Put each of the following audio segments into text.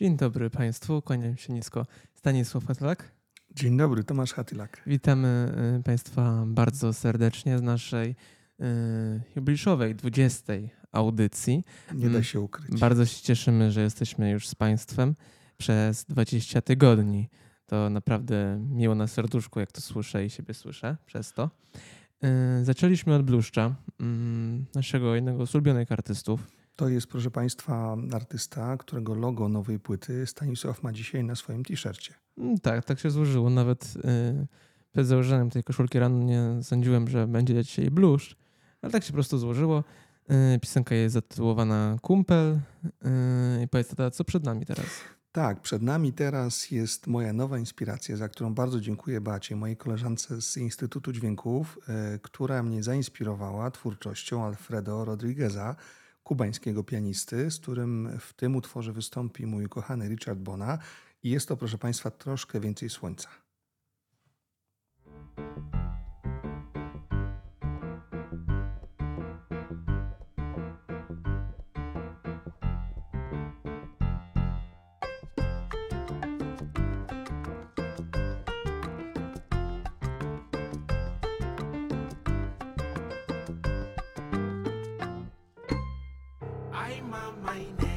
Dzień dobry Państwu, kłaniam się nisko. Stanisław Hatlak. Dzień dobry, Tomasz Hatylak. Witamy y, Państwa bardzo serdecznie z naszej y, jubileuszowej 20. audycji. Nie da Mm, się ukryć. Bardzo się cieszymy, że jesteśmy już z Państwem przez 20 tygodni. To naprawdę miło na serduszku, jak to słyszę i siebie słyszę przez to. Y, Zaczęliśmy od Bluszcza, mm, naszego jednego z ulubionych artystów. To jest, proszę Państwa, artysta, którego logo nowej płyty Stanisław ma dzisiaj na swoim t-shircie. Mm, Tak, tak się złożyło. Nawet y, przed założeniem tej koszulki rano nie sądziłem, że będzie dzisiaj bluszcz, ale tak się po prostu złożyło. Y, piosenka jest zatytułowana Kumpel. Y, I powiedz tata, co przed nami teraz? Tak, przed nami teraz jest moja nowa inspiracja, za którą bardzo dziękuję Bacie, mojej koleżance z Instytutu Dźwięków, e, która mnie zainspirowała twórczością Alfredo Rodrigueza, kubańskiego pianisty, z którym w tym utworze wystąpi mój kochany Richard Bona. I jest to, proszę Państwa, troszkę więcej słońca. my name.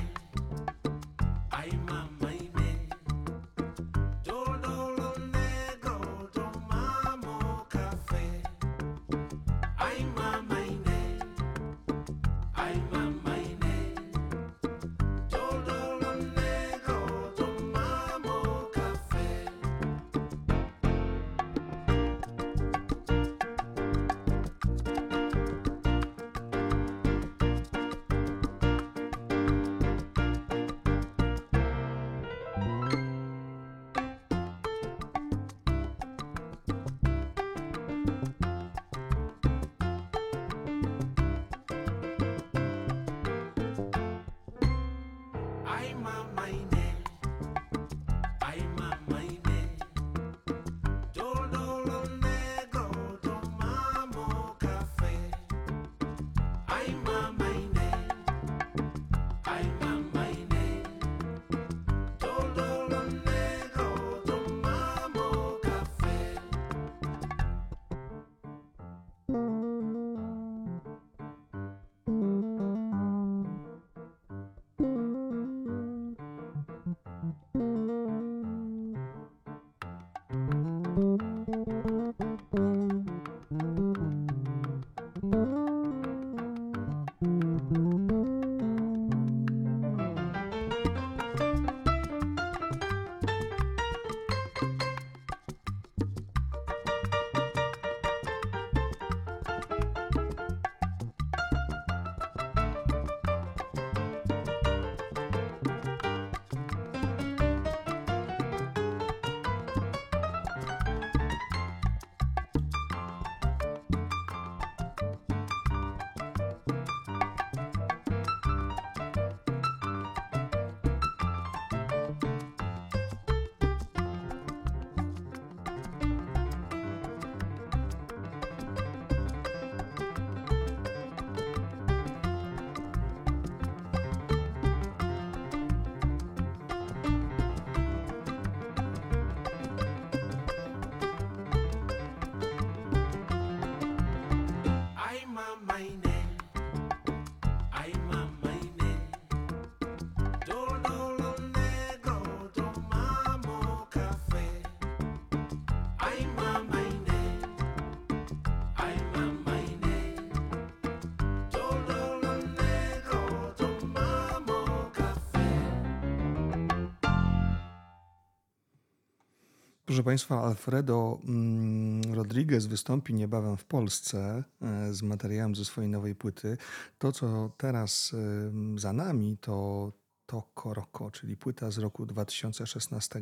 Proszę Państwa, Alfredo mm, Rodriguez wystąpi niebawem w Polsce e, z materiałem ze swojej nowej płyty. To, co teraz em, za nami, to Toko Roko, czyli płyta z roku 2016,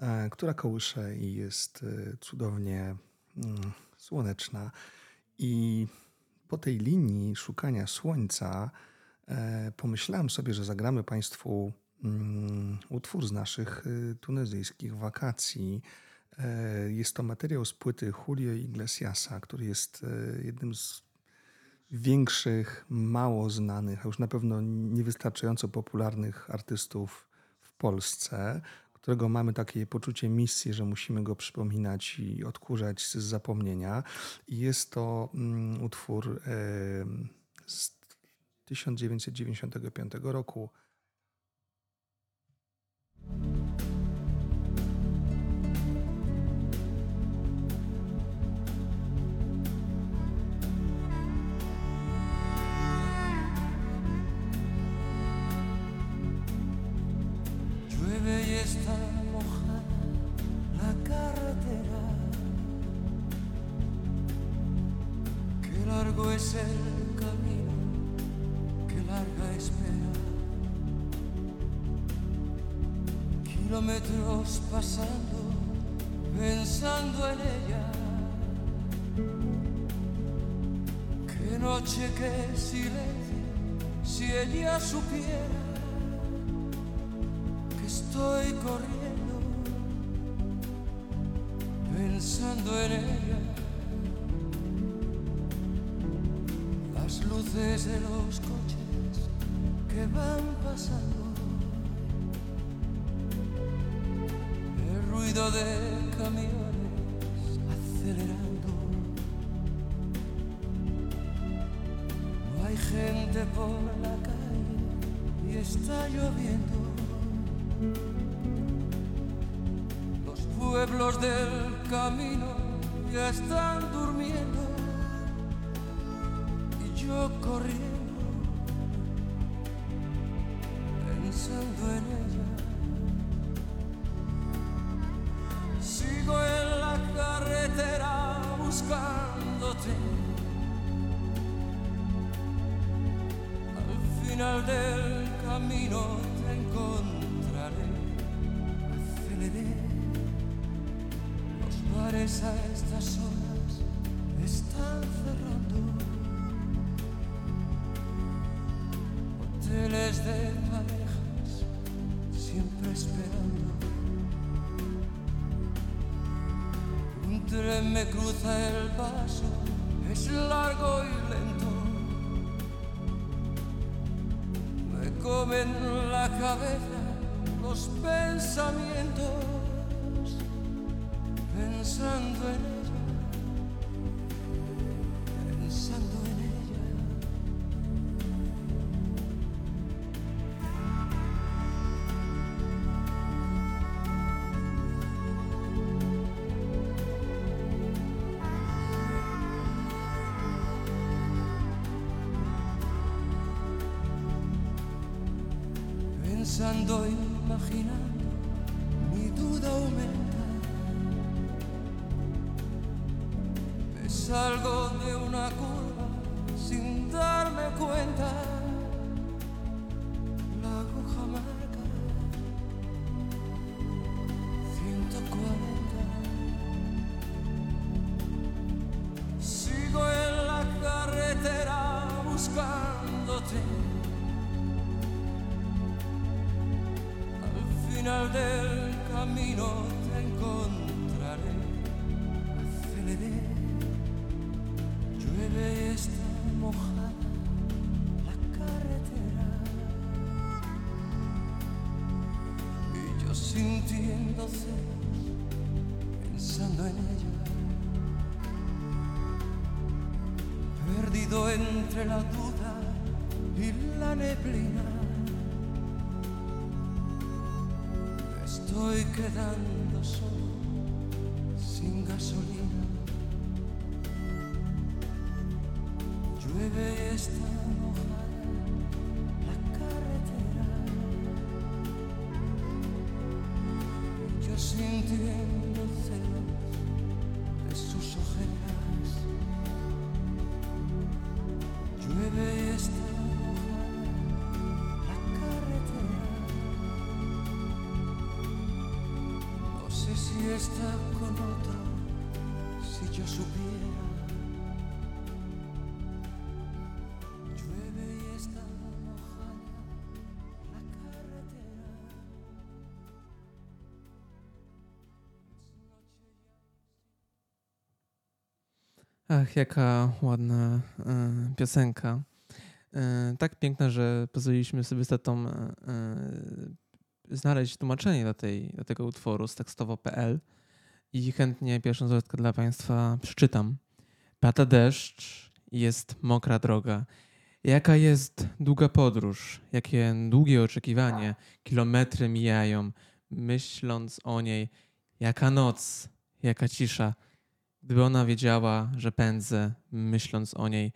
e, która kołysze i jest e, cudownie mm, słoneczna. I po tej linii szukania słońca e, pomyślałem sobie, że zagramy Państwu utwór z naszych y, tunezyjskich wakacji. E, Jest to materiał z płyty Julio Iglesiasa, który jest e, jednym z większych, mało znanych, a już na pewno niewystarczająco popularnych artystów w Polsce, którego mamy takie poczucie misji, że musimy go przypominać i odkurzać z zapomnienia. Jest to mm, utwór e, z 1995 roku. Largo es el camino, qué larga espera. Kilómetros pasando, pensando en ella. Qué noche, qué silencio, si ella supiera que estoy corriendo pensando en ella. Las luces de los coches que van pasando, de camiones acelerando. No hay gente por la calle y está lloviendo. Los pueblos del camino ya están durmiendo y yo corriendo a estas horas están cerrando. Hoteles de parejas siempre esperando. Un tren me cruza el paso, es largo y lento. Me comen la cabeza doy. Entre la duda y la neblina. Me estoy quedando solo, sin gasolina. Llueve y está mojada la carretera. Yo sintiendo celos está con otro, si yo supiera. Y. Ach, jaka ładna e, piosenka. E, tak piękna, że pozwoliliśmy sobie z tatą e, znaleźć tłumaczenie do, tej, do tego utworu z tekstowo.pl i chętnie pierwszą zwrotkę dla Państwa przeczytam. Pada deszcz, jest mokra droga. Jaka jest długa podróż, jakie długie oczekiwanie, kilometry mijają, myśląc o niej, jaka noc, jaka cisza. Gdyby ona wiedziała, że pędzę, myśląc o niej.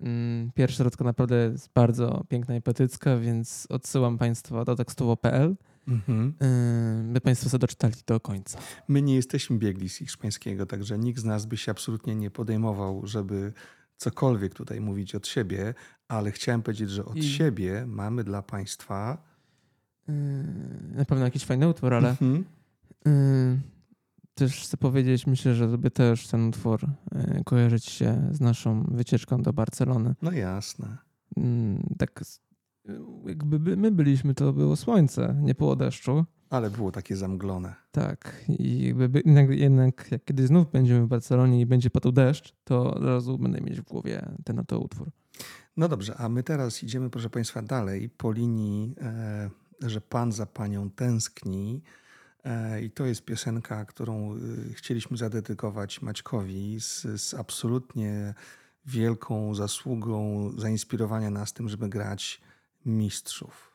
Mm, Pierwsza zwrotka naprawdę jest bardzo piękna i poetycka, więc odsyłam Państwa do tekstowo.pl, Mhm. yy, by Państwo sobie doczytali do końca. My nie jesteśmy biegli z hiszpańskiego, także nikt z nas by się absolutnie nie podejmował, żeby cokolwiek tutaj mówić od siebie, ale chciałem powiedzieć, że od I- siebie mamy dla Państwa. Yy, Na pewno jakiś fajny utwór, ale Mhm. yy, też chcę powiedzieć, myślę, że żeby też ten utwór yy, kojarzyć się z naszą wycieczką do Barcelony. No jasne. Mm, Tak s- jakby by- my byliśmy, to było słońce, nie było deszczu. Ale było takie zamglone. Tak, i jakby by- jednak, jednak jak kiedyś znów będziemy w Barcelonie i będzie padał deszcz, to od razu będę mieć w głowie ten oto utwór. No dobrze, a my teraz idziemy, proszę Państwa, dalej po linii, e, że Pan za Panią tęskni. E, I to jest piosenka, którą y, chcieliśmy zadedykować Maćkowi z, z absolutnie wielką zasługą zainspirowania nas tym, żeby grać mistrzów.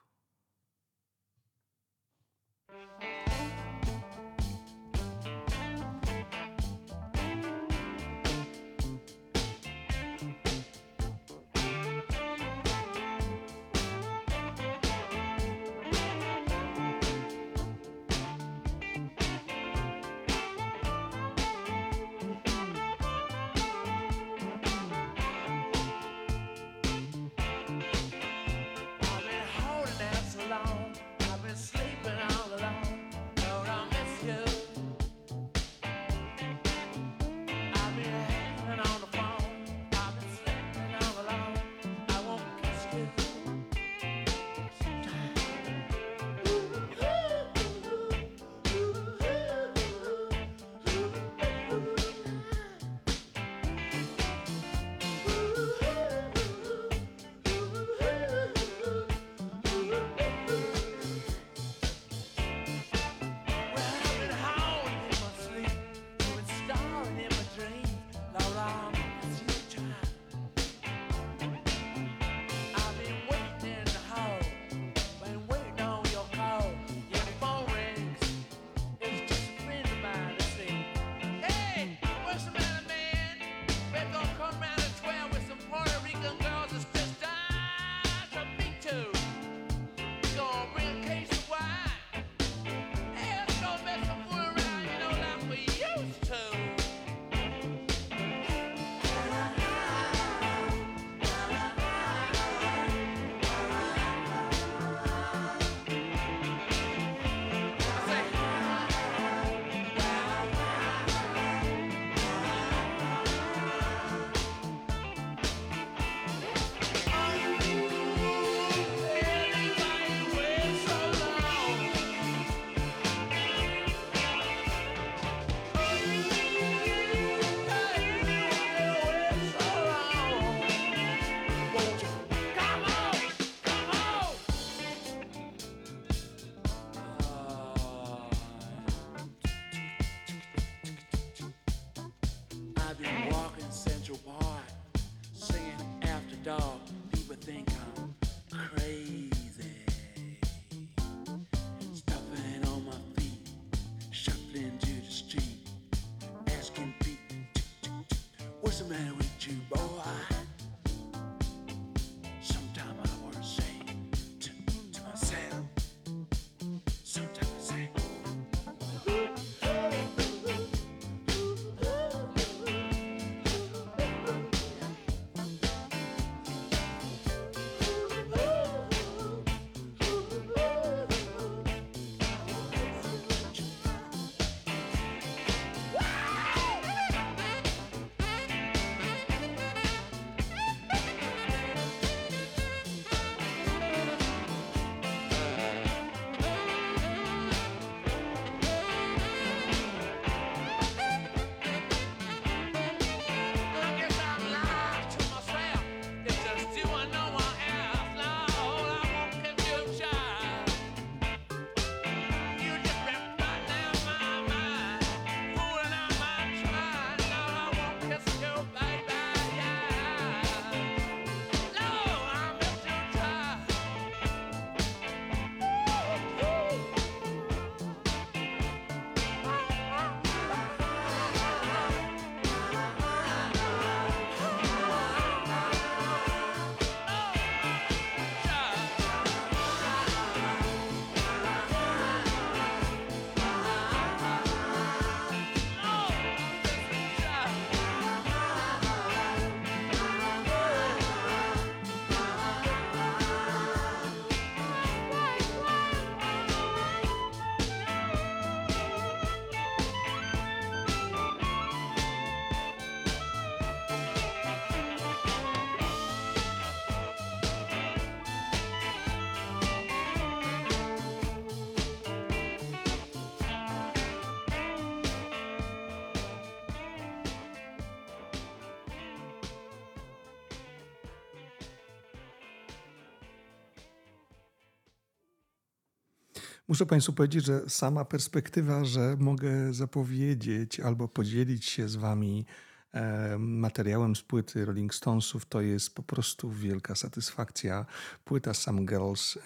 Muszę Państwu powiedzieć, że sama perspektywa, że mogę zapowiedzieć albo podzielić się z Wami e, materiałem z płyty Rolling Stonesów, to jest po prostu wielka satysfakcja. Płyta Some Girls e,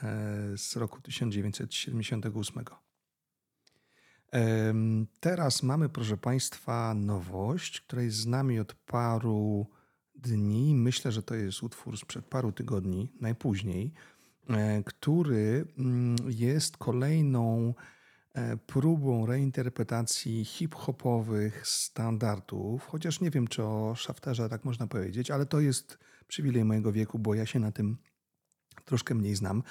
z roku 1978. Em, Teraz mamy, proszę Państwa, nowość, która jest z nami od paru dni. Myślę, że to jest utwór sprzed paru tygodni, najpóźniej, który mm, jest kolejną e, próbą reinterpretacji hip-hopowych standardów, chociaż nie wiem, czy o Shafterze tak można powiedzieć, ale to jest przywilej mojego wieku, bo ja się na tym troszkę mniej znam.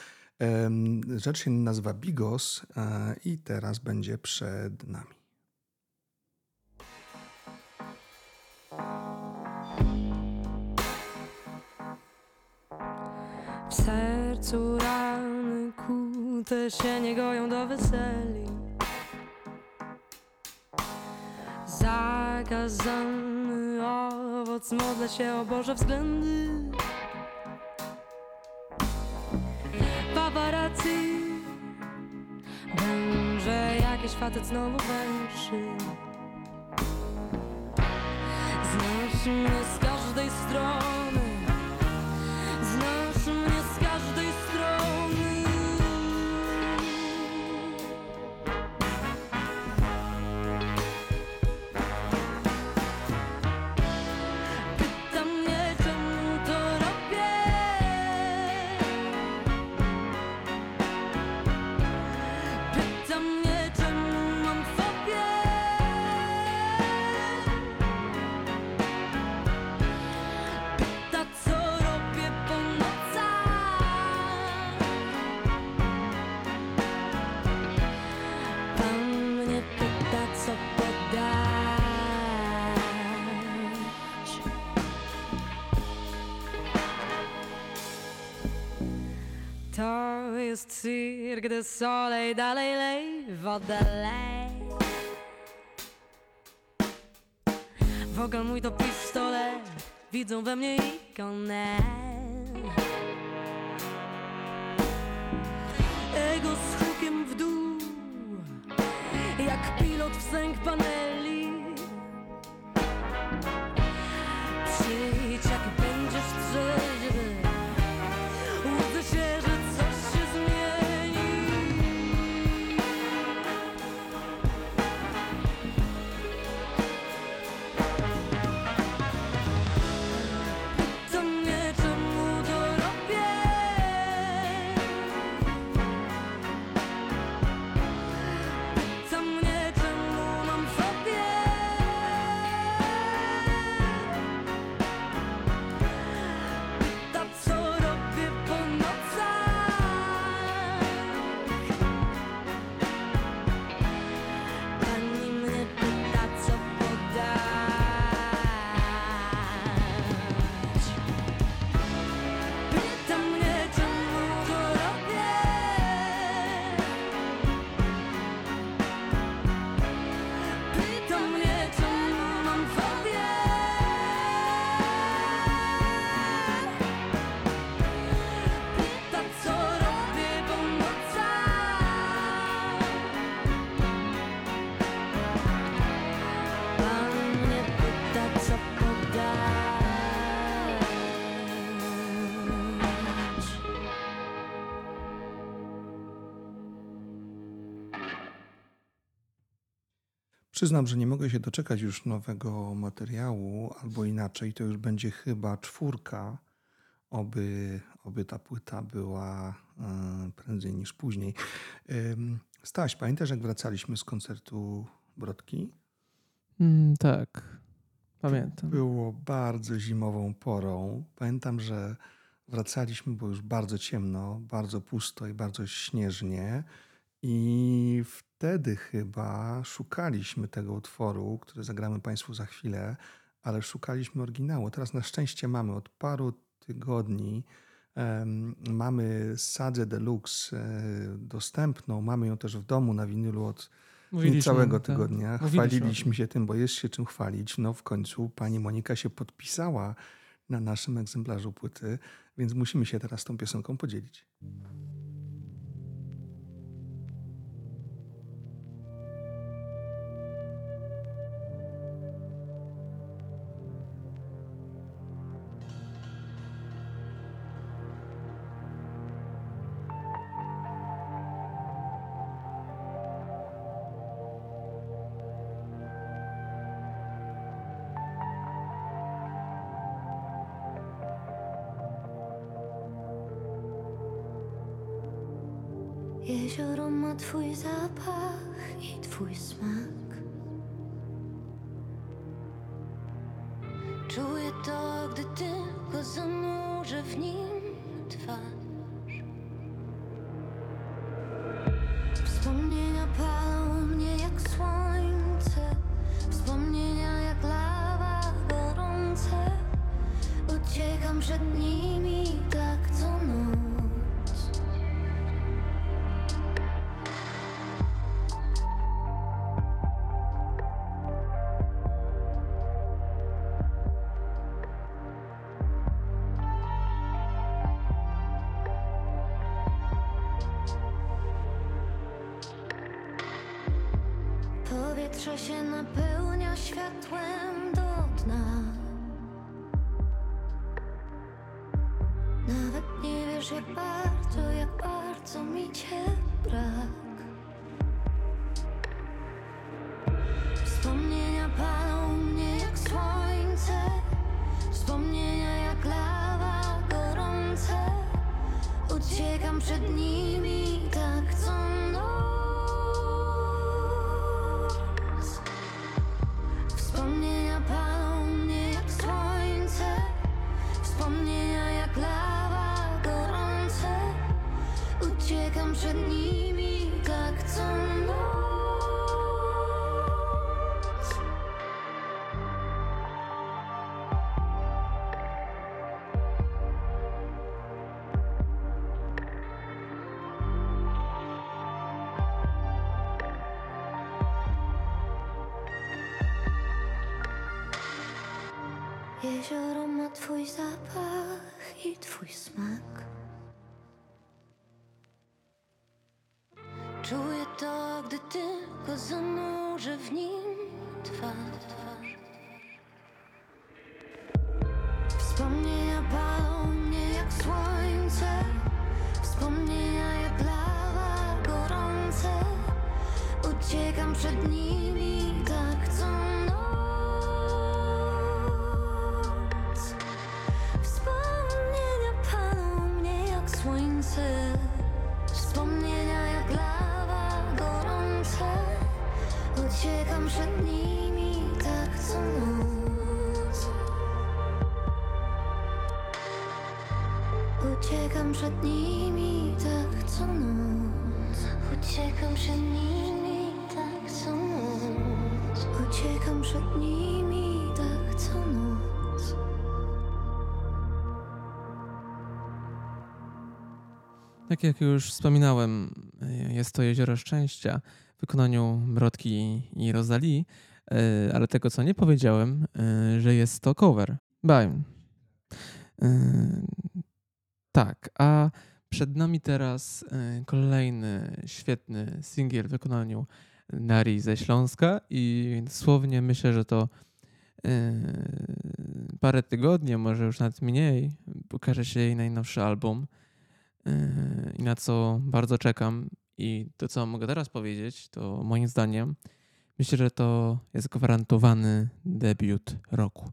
Rzecz się nazywa Bigos e, i teraz będzie przed nami. Sercu rany kłute się nie goją do weseli. Zakazany owoc, modlę się o Boże względy. Paparazzi Będzie jakiś facet znowu węszy. Znasz mnie z każdej strony Cirque du Soleil, dalej lej, wodę lej. Wokal mój to pistolet, widzą we mnie ikonę Ego z hukiem w dół, jak pilot w sęk paneli Przyznam, że nie mogę się doczekać już nowego materiału, albo inaczej, to już będzie chyba czwórka. Oby, oby ta płyta była e, prędzej niż później. Staś, pamiętasz jak wracaliśmy z koncertu Brodki? Mm, tak, pamiętam. Było bardzo zimową porą. Pamiętam, że wracaliśmy, było już bardzo ciemno, bardzo pusto i bardzo śnieżnie. I wtedy chyba szukaliśmy tego utworu, który zagramy Państwu za chwilę, ale szukaliśmy oryginału. Teraz na szczęście mamy od paru tygodni. mamy Sadzę Deluxe e, dostępną. Mamy ją też w domu na winylu od Mówiliśmy, całego tak. tygodnia. Tym. Chwaliliśmy się tym, bo jest się czym chwalić. No w końcu pani Monika się podpisała na naszym egzemplarzu płyty, więc musimy się teraz tą piosenką podzielić. Powietrze się napełnia światłem do dna. Nawet nie wiesz jak bardzo, jak bardzo mi cię brak. Twój zapach i twój smak. Tak. Uciekam przed nimi tak tak tak. Tak jak już wspominałem, jest to Jezioro Szczęścia wykonaniu Brodki i Rosalie, ale tego co nie powiedziałem, y, że jest to cover. Bye. Tak, a przed nami teraz y, kolejny świetny singiel w wykonaniu Nari ze Śląska i dosłownie myślę, że to y, parę tygodni, może już nawet mniej, pokaże się jej najnowszy album i na co bardzo czekam. I to, co mogę teraz powiedzieć, to moim zdaniem myślę, że to jest gwarantowany debiut roku.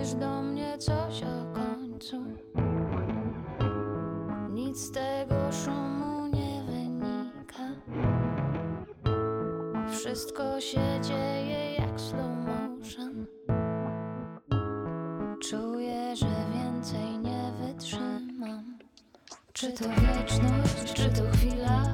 Mówisz do mnie coś o końcu nic z tego szumu nie wynika. Wszystko się dzieje jak slow motion. Czuję, że więcej nie wytrzymam. Czy to wieczność, czy to chwila?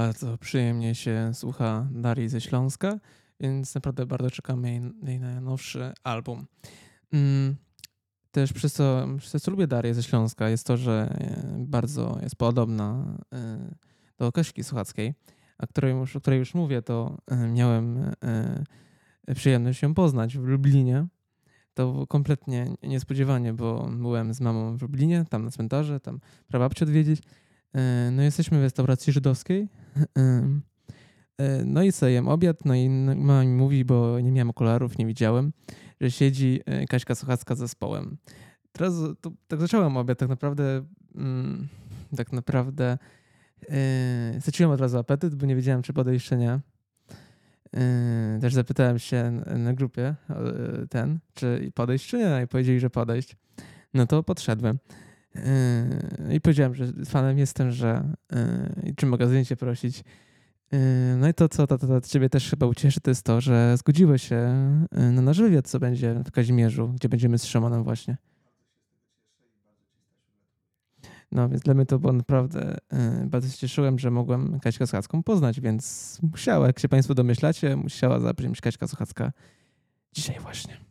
Bardzo przyjemnie się słucha Darii ze Śląska, więc naprawdę bardzo czekamy jej, jej najnowszy album. Mm, Też przez co, przez co lubię Darię ze Śląska jest to, że e, bardzo jest podobna e, do Kaśki Słuchackiej, a której już, o której już mówię, to e, miałem przyjemność ją poznać w Lublinie. To było kompletnie niespodziewanie, bo byłem z mamą w Lublinie, tam na cmentarze, tam prababcię odwiedzić. E, No jesteśmy w restauracji żydowskiej. Em, e, No i sobie jem obiad, no i mama mi mówi, bo nie miałem okularów, nie widziałem, że siedzi e, Kaśka Sochacka z zespołem. Teraz to, tak zacząłem obiad, tak naprawdę mm, tak naprawdę e, straciłem od razu apetyt, bo nie wiedziałem, czy podejść, czy nie. E, Też zapytałem się n- na grupie e, ten, czy podejść, czy nie, i powiedzieli, że podejść. No to podszedłem. Yy, I powiedziałem, że fanem jestem, że yy, czy mogę zdjęcie prosić. Yy, No i to, co to, to, to ciebie też chyba ucieszy, to jest to, że zgodziłeś się yy, na nasz wywiad, co będzie w Kazimierzu, gdzie będziemy z Szymonem właśnie. No, więc dla mnie to było naprawdę, bardzo się cieszyłem, że mogłem Kaśkę Sochacką poznać, więc musiała, jak się Państwo domyślacie, musiała zabrzmieć Kaśka Sochacka dzisiaj właśnie.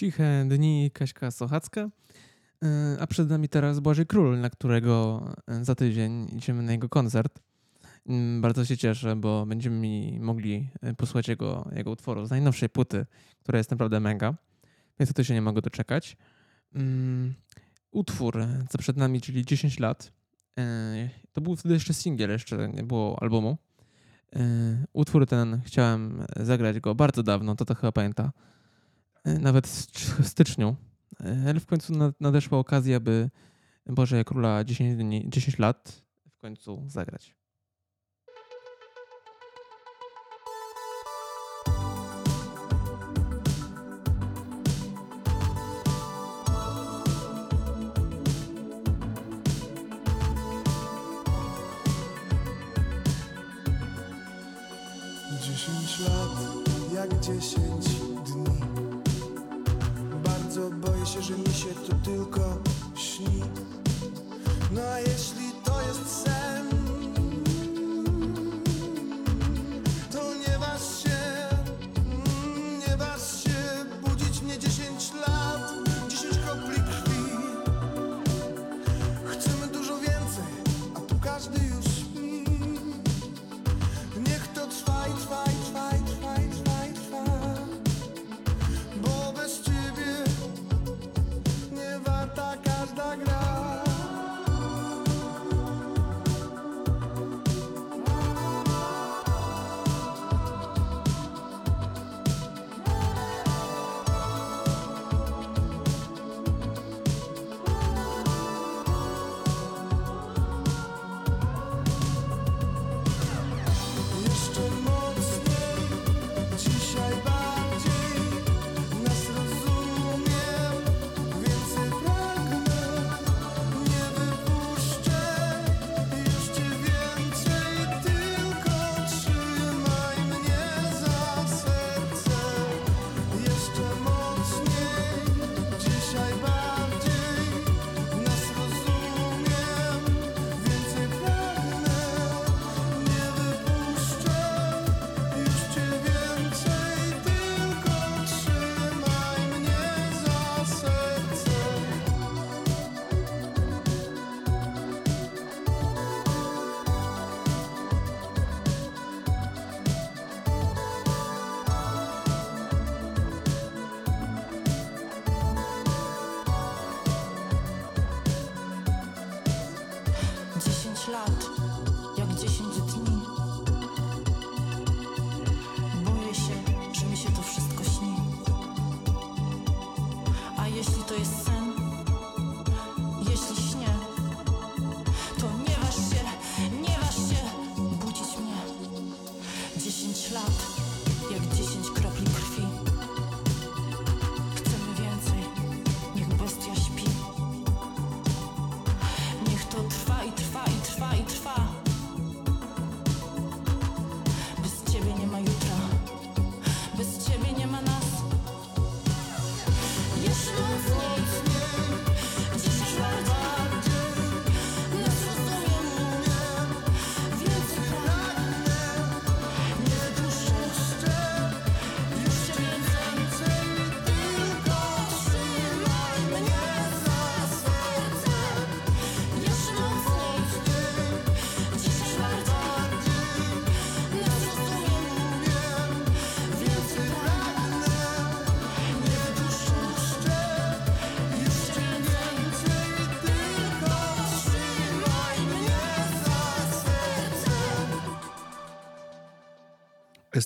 Ciche dni Kaśka Sochacka. E, A przed nami teraz Błażej Król, na którego e, za tydzień idziemy na jego koncert. Mm, Bardzo się cieszę, bo będziemy mogli e, posłuchać jego, jego utworu z najnowszej płyty, która jest naprawdę mega. Więc to się nie mogę doczekać. Mm, Utwór, co przed nami, czyli 10 lat. To był wtedy jeszcze singiel, jeszcze nie było albumu. Utwór ten chciałem zagrać go bardzo dawno, to to chyba pamięta. E, Nawet w styczniu. E, Ale w końcu na- nadeszła okazja, by Boże Króla 10, dni, 10 lat w końcu zagrać. Dziesięć lat jak dziesięć się, że mi się to tylko śni. No a jeśli to jest sen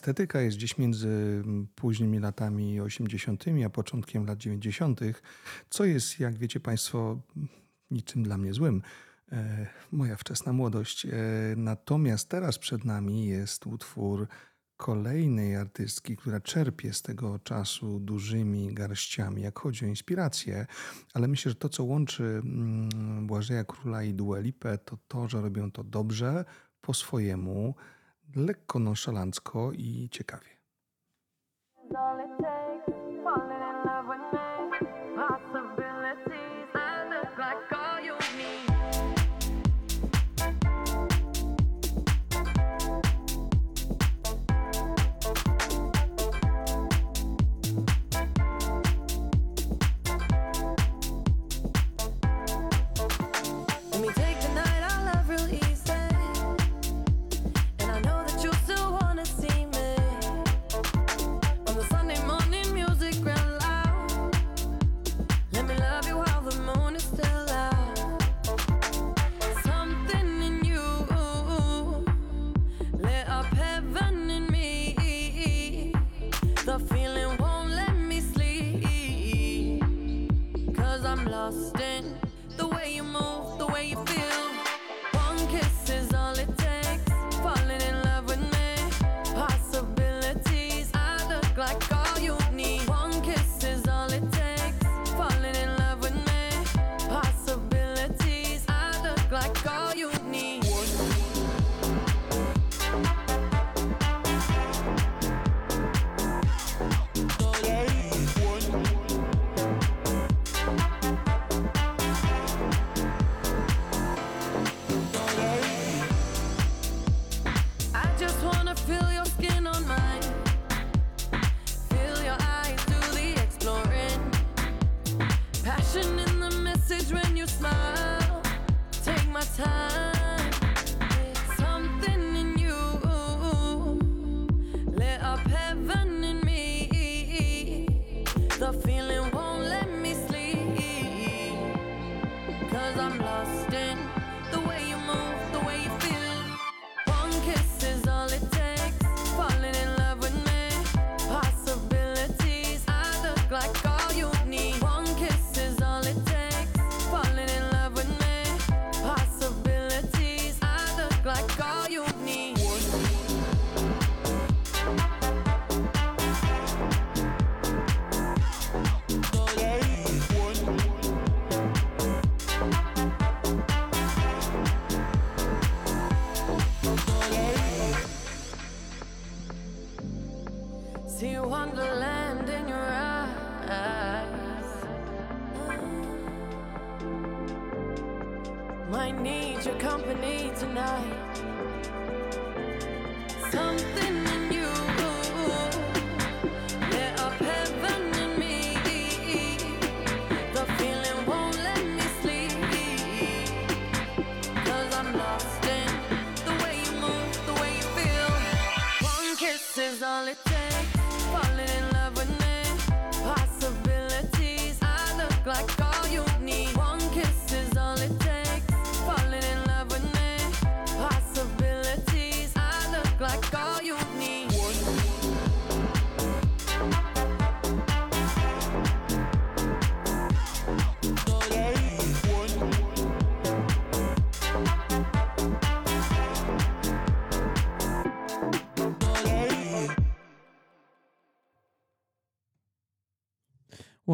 Estetyka jest gdzieś między mm, późnymi latami 80. a początkiem lat 90., co jest, jak wiecie Państwo, niczym dla mnie złym. E, moja wczesna młodość. E, natomiast teraz przed nami jest utwór kolejnej artystki, która czerpie z tego czasu dużymi garściami, jak chodzi o inspirację, ale myślę, że to, co łączy mm, Błażeja Króla i Dua Lipę, to to, że robią to dobrze, po swojemu, lekko nonszalancko i ciekawie.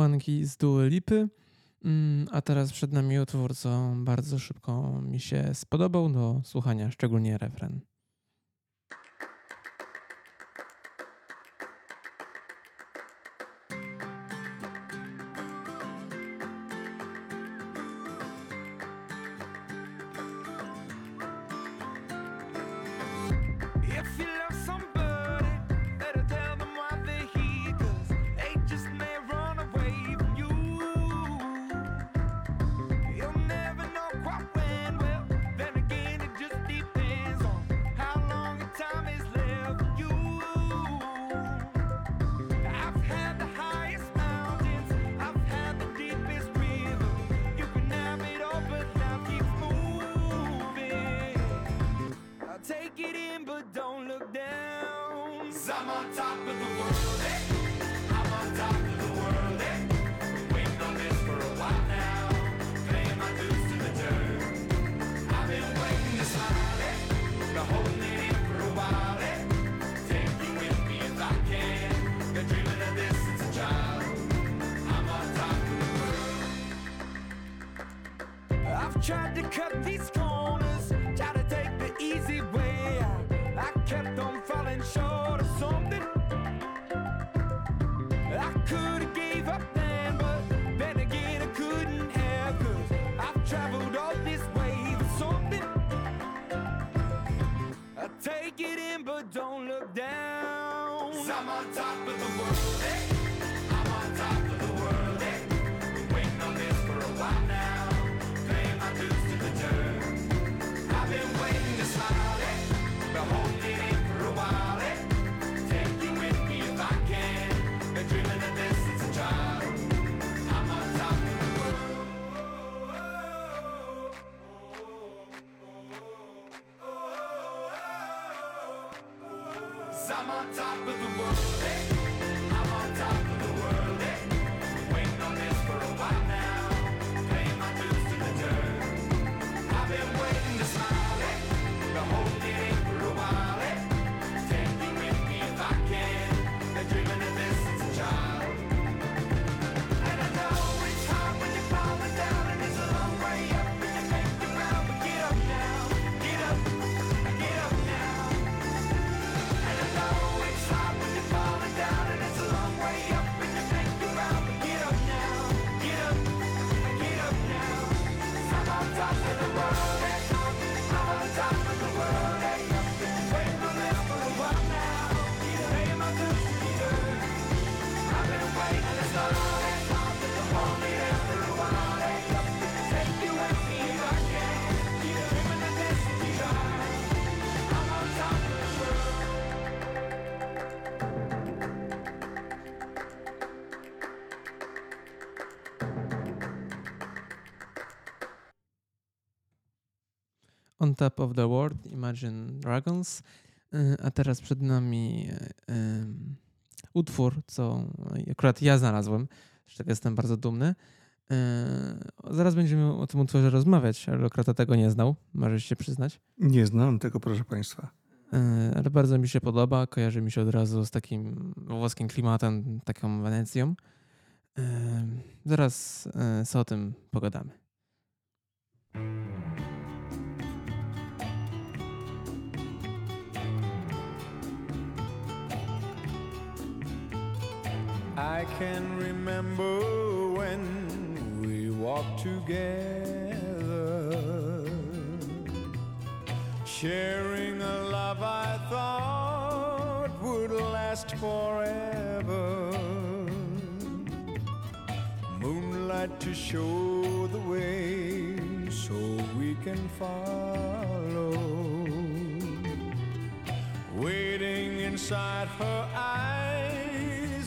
kapłanki z Dua Lipy. Mm, a teraz przed nami utwór, co bardzo szybko mi się spodobał do słuchania, szczególnie refren. I'm on top of the world. Hey. I'm on top of the world. Hey. Waiting on this for a while now. Paying my dues to the dirt. I've been waiting to smile. Hey. Been holding it in for a while. Hey. Take you with me if I can. Been dreaming of this since a child. I'm on top of the world. I've tried to cut these. Take in, but don't look down. i I'm on top of the world. Hey. Top of the World, Imagine Dragons. Y, A teraz przed nami y, utwór, co akurat ja znalazłem, z czego jestem bardzo dumny. Y, Zaraz będziemy o tym utworze rozmawiać, ale akurat tego nie znał, możesz się przyznać. Nie znam tego, proszę Państwa. Ale bardzo mi się podoba, kojarzy mi się od razu z takim włoskim klimatem, taką Wenecją. Zaraz sobie o tym pogadamy. I can remember when we walked together, sharing a love I thought would last forever. Moonlight to show the way so we can follow waiting inside her eyes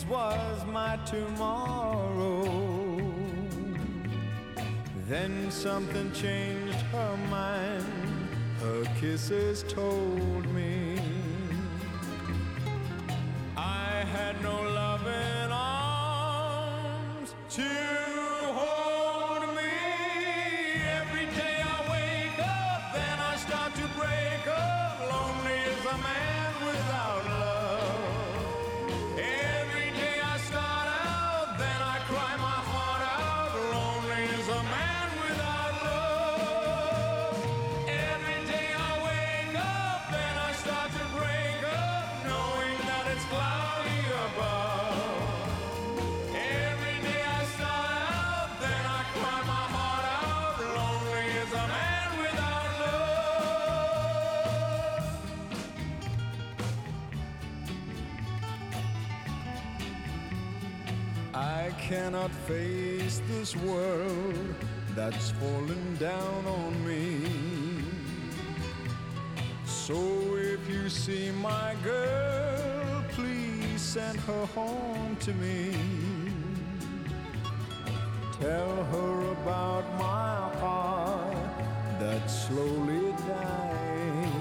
was my tomorrow. Then something changed her mind, her kisses told me cannot face this world that's falling down on me. So if you see my girl, please send her home to me. Tell her about my heart that's slowly dying.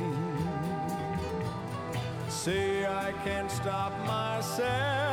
Say I can't stop myself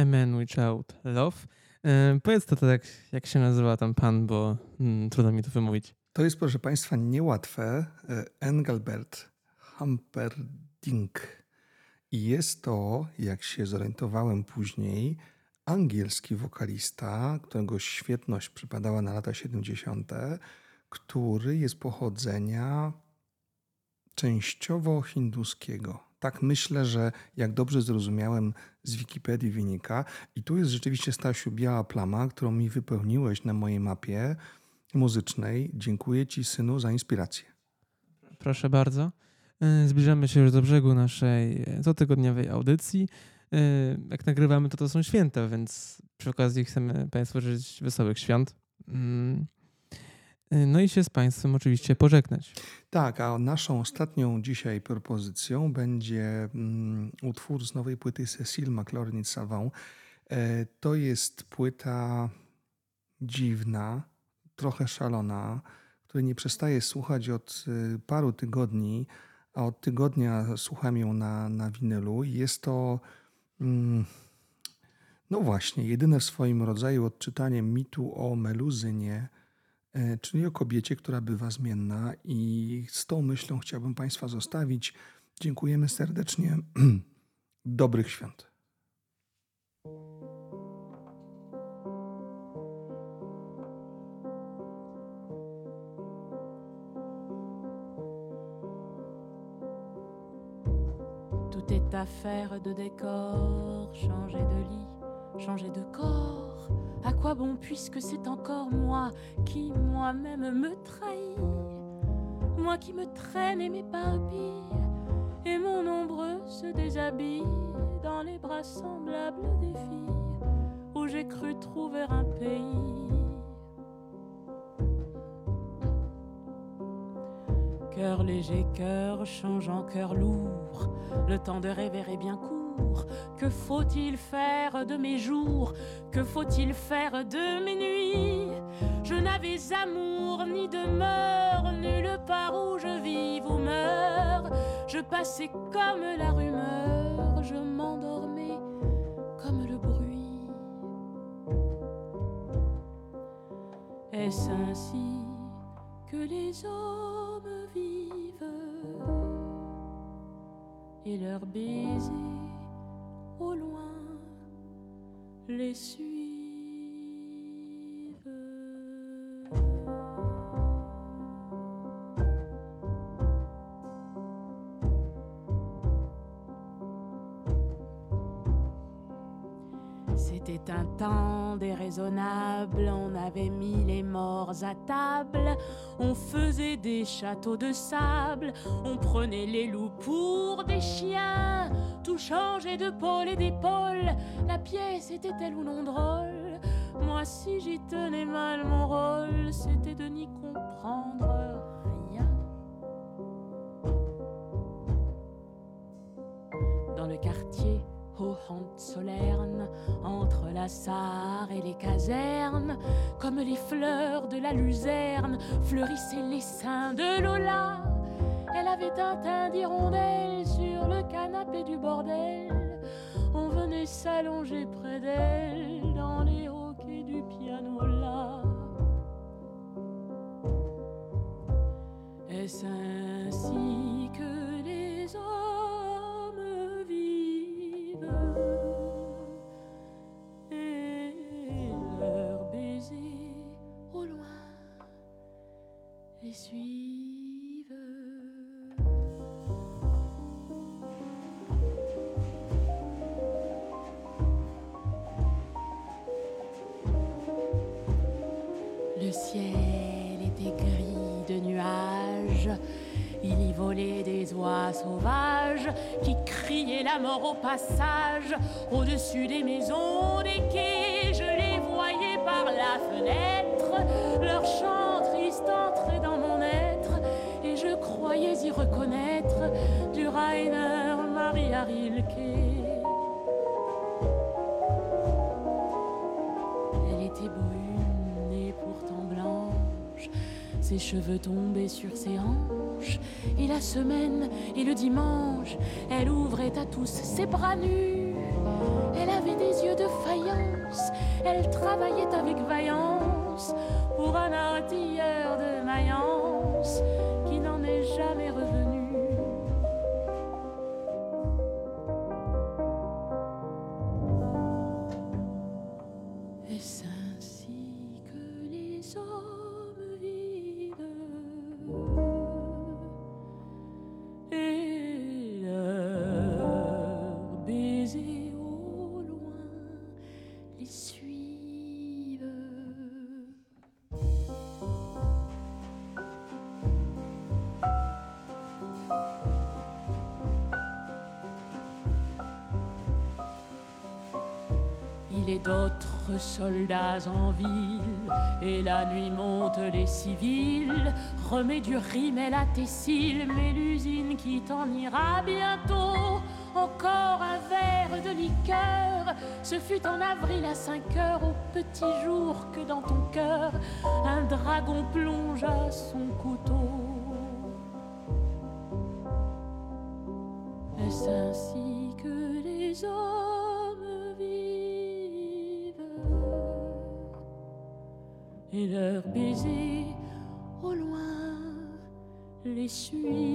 A Man Without Love. E, Powiedz to tak, jak się nazywa tam pan, bo mm, trudno mi to wymówić. To jest, proszę Państwa, niełatwe. E, Engelbert Humperdinck. I jest to, jak się zorientowałem później, angielski wokalista, którego świetność przypadała na lata 70., który jest pochodzenia częściowo hinduskiego. Tak myślę, że jak dobrze zrozumiałem z Wikipedii wynika. I tu jest rzeczywiście, Stasiu, biała plama, którą mi wypełniłeś na mojej mapie muzycznej. Dziękuję Ci, synu, za inspirację. Proszę bardzo. E, Zbliżamy się już do brzegu naszej e, cotygodniowej audycji. E, Jak nagrywamy, to to są święta, więc przy okazji chcemy Państwu życzyć wesołych świąt. E, No i się z Państwem oczywiście pożegnać. Tak, a naszą ostatnią dzisiaj propozycją będzie mm, utwór z nowej płyty Cecile McLaurin Salvant. E, to jest płyta dziwna, trochę szalona, której nie przestaję słuchać od y, paru tygodni, a od tygodnia słucham ją na, na winylu. Jest to Mm, No właśnie, jedyne w swoim rodzaju odczytanie mitu o Meluzynie, czyli o kobiecie, która bywa zmienna. I z tą myślą chciałbym Państwa zostawić. Dziękujemy serdecznie. Dobrych świąt. Tout est affaire de décor, changer de lit, changer de corps. À quoi bon puisque c'est encore moi qui moi-même me trahis? Moi qui me traîne et m'éparpille, et mon ombre se déshabille dans les bras semblables des filles où j'ai cru trouver un pays. Cœur léger, cœur changeant, cœur lourd, le temps de rêver est bien court. Que faut-il faire de mes jours? Que faut-il faire de mes nuits? Je n'avais amour ni demeure, nulle part où je vive ou meurs. Je passais comme la rumeur, je m'endormais comme le bruit. Est-ce ainsi que les hommes vivent? Et leurs baisers au loin les suivent. Déraisonnable, on avait mis les morts à table, on faisait des châteaux de sable, on prenait les loups pour des chiens, tout changeait de pôle et d'épaule, la pièce était-elle ou non drôle Moi si j'y tenais mal mon rôle, c'était de n'y comprendre rien. Dans le quartier, Entre la Sarre et les casernes, comme les fleurs de la luzerne, fleurissaient les seins de Lola. Elle avait un teint d'hirondelle sur le canapé du bordel. On venait s'allonger près d'elle dans les hoquets du piano. Est-ce ainsi que les hommes Le ciel était gris de nuages. Il y volait des oies sauvages qui criaient la mort au passage. Au-dessus des maisons, des quais, je les voyais par la fenêtre. Leur chant croyais y reconnaître du Rainer Maria Rilke. Elle était brune et pourtant blanche, ses cheveux tombaient sur ses hanches, et la semaine et le dimanche, elle ouvrait à tous ses bras nus. Elle avait des yeux de faïence, elle travaillait avec vaillance pour un artilleur de Mayence soldats en ville, et la nuit monte les civils. Remets du rimel à tes cils, mais l'usine qui t'en ira bientôt. Encore un verre de liqueur, ce fut en avril à 5 heures, au petit jour, que dans ton cœur, un dragon plongea son couteau. baiser au loin les suit.